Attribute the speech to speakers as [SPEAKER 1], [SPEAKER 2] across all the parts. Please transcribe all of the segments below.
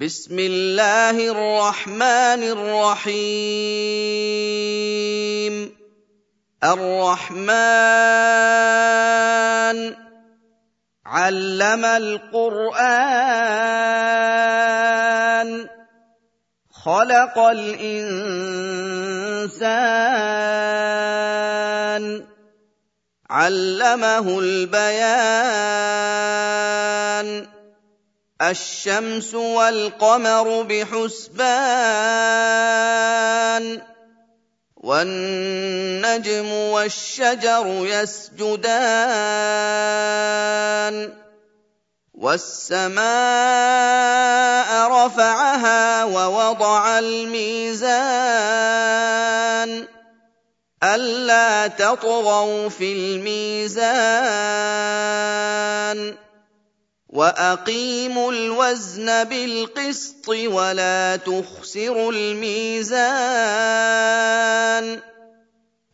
[SPEAKER 1] بسم الله الرحمن الرحيم. الرحمن علم القرآن. خلق الإنسان. علمه البيان. الشمس والقمر بحسبان والنجم والشجر يسجدان والسماء رفعها ووضع الميزان ألا تطغوا في الميزان واقيموا الوزن بالقسط ولا تخسروا الميزان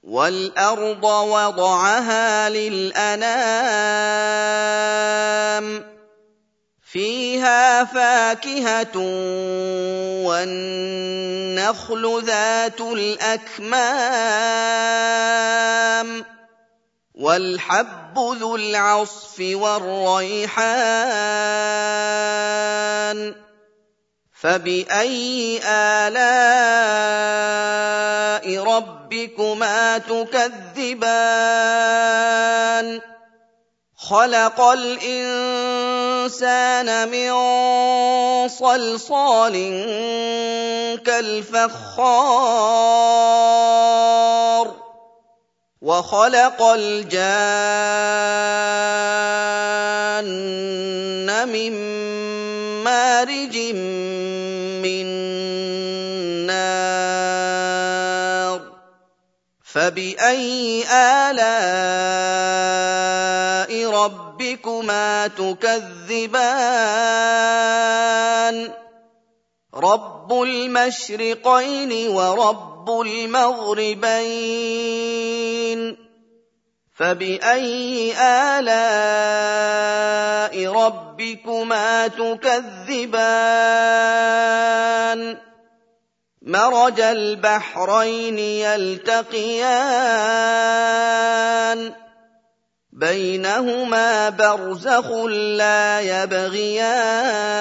[SPEAKER 1] والارض وضعها للانام فيها فاكهه والنخل ذات الاكمام والحب ذو العصف والريحان فباي الاء ربكما تكذبان خلق الانسان من صلصال كالفخار وخلق الجان من مارج من نار فبأي آلاء ربكما تكذبان؟ رب المشرقين ورب المغربين فباي الاء ربكما تكذبان مرج البحرين يلتقيان بينهما برزخ لا يبغيان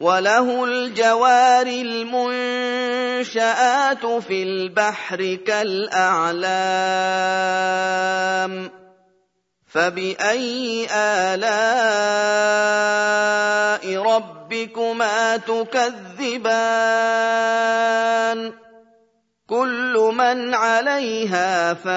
[SPEAKER 1] وله الجوار المنشات في البحر كالاعلام فباي الاء ربكما تكذبان كل من عليها فان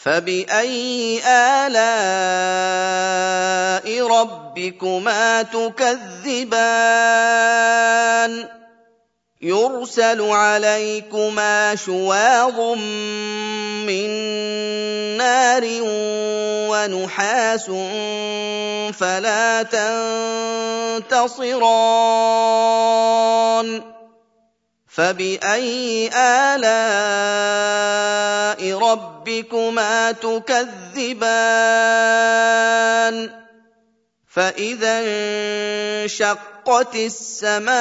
[SPEAKER 1] فَبِأَيِّ آلَاءِ رَبِّكُمَا تُكَذِّبَانِ يُرْسَلُ عَلَيْكُمَا شُوَاظٌ مِّن نَّارٍ وَنُحَاسٌ فَلَا تَنتَصِرَانِ فَبِأَيِّ آلَاءِ رَبِّكُمَا تُكَذِّبَانِ فَإِذَا انشَقَّتِ السَّمَاءُ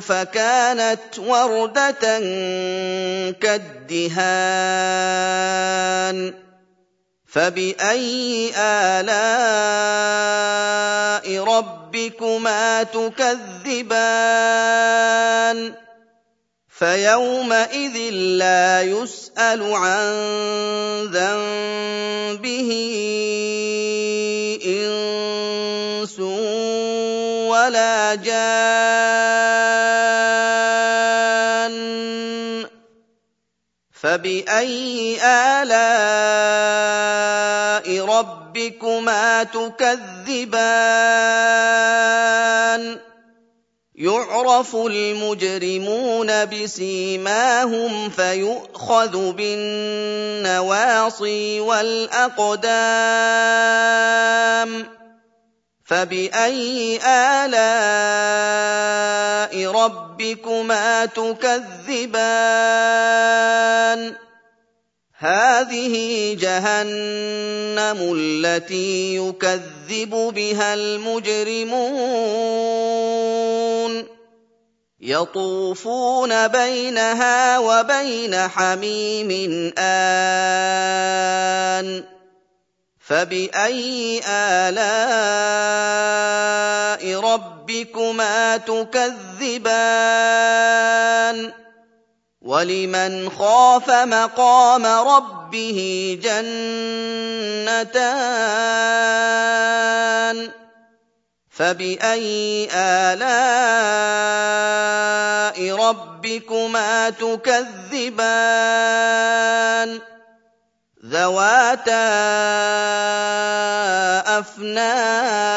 [SPEAKER 1] فَكَانَتْ وَرْدَةً كَالدِّهَانِ فَبِأَيِّ آلَاءِ رَبِّكُمَا تُكَذِّبَانِ فَيَوْمَئِذٍ لَّا يُسْأَلُ عَن ذَنبِهِ إِنسٌ وَلَا جَانٌّ فَبِأَيِّ آلَاءِ رَبِّكُمَا تُكَذِّبَانِ. يُعْرَفُ الْمُجْرِمُونَ بِسِيمَاهُمْ فَيُؤْخَذُ بِالنَّوَاصِي وَالْأَقْدَامِ. فَبِأَيِّ آلَاءِ رَبِّكُمَا تُكَذِّبَانِ؟ هَٰذِهِ جَهَنَّمُ الَّتِي يُكَذِّبُ بِهَا الْمُجْرِمُونَ. يَطُوفُونَ بَيْنَهَا وَبَيْنَ حَمِيمٍ آنٍ. فَبِأَيِّ آلَاءِ رَبِّكُمَا تُكَذِّبَانِ؟ وَلِمَنْ خَافَ مَقَامَ رَبِّهِ جَنَّتَانِ فَبِأَيِّ آلَاءِ رَبِّكُمَا تُكَذِّبَانِ ذَوَاتَا أَفْنَانٍ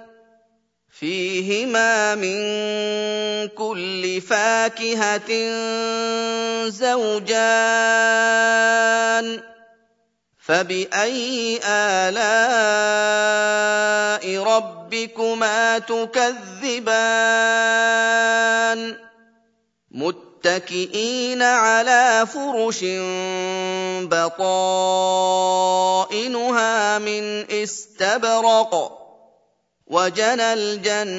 [SPEAKER 1] فِيهِمَا مِن كُلِّ فَاكِهَةٍ زَوْجَانِ فَبِأَيِّ آلَاءِ رَبِّكُمَا تُكَذِّبَانِ مُتَّكِئِينَ عَلَىٰ فُرُشٍ بَطَائِنُهَا مِنْ إِسْتَبْرَقٍ وَجَنَى الْجَنَّتَيْنِ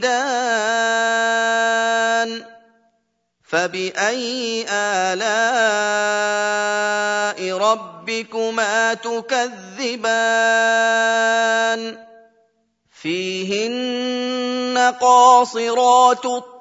[SPEAKER 1] دَانٍ فَبِأَيِّ آلَاءِ رَبِّكُمَا تُكَذِّبَانِ؟ فِيهِنَّ قَاصِرَاتُ الطَّرْفِ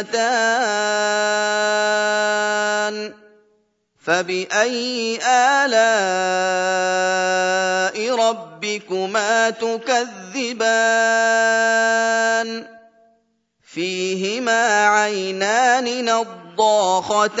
[SPEAKER 1] مدهامتان فبأي آلاء ربكما تكذبان؟ فيهما عينان نضاختان.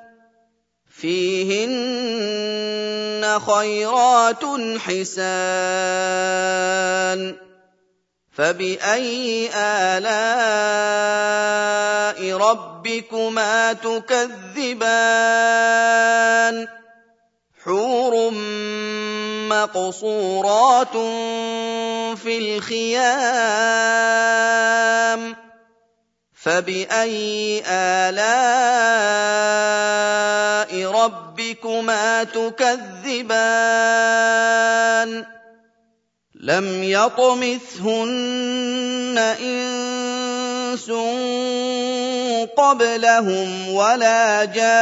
[SPEAKER 1] فيهن خيرات حسان فبأي آلاء ربكما تكذبان حور مقصورات في الخيام فباي الاء ربكما تكذبان لم يطمثهن انس قبلهم ولا جان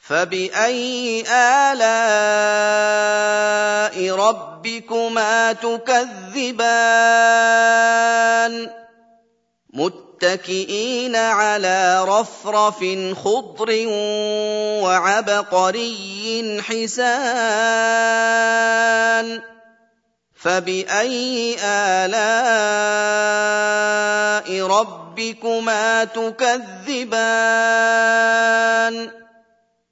[SPEAKER 1] فباي الاء ربكما تكذبان متكئين على رفرف خضر وعبقري حسان فباي الاء ربكما تكذبان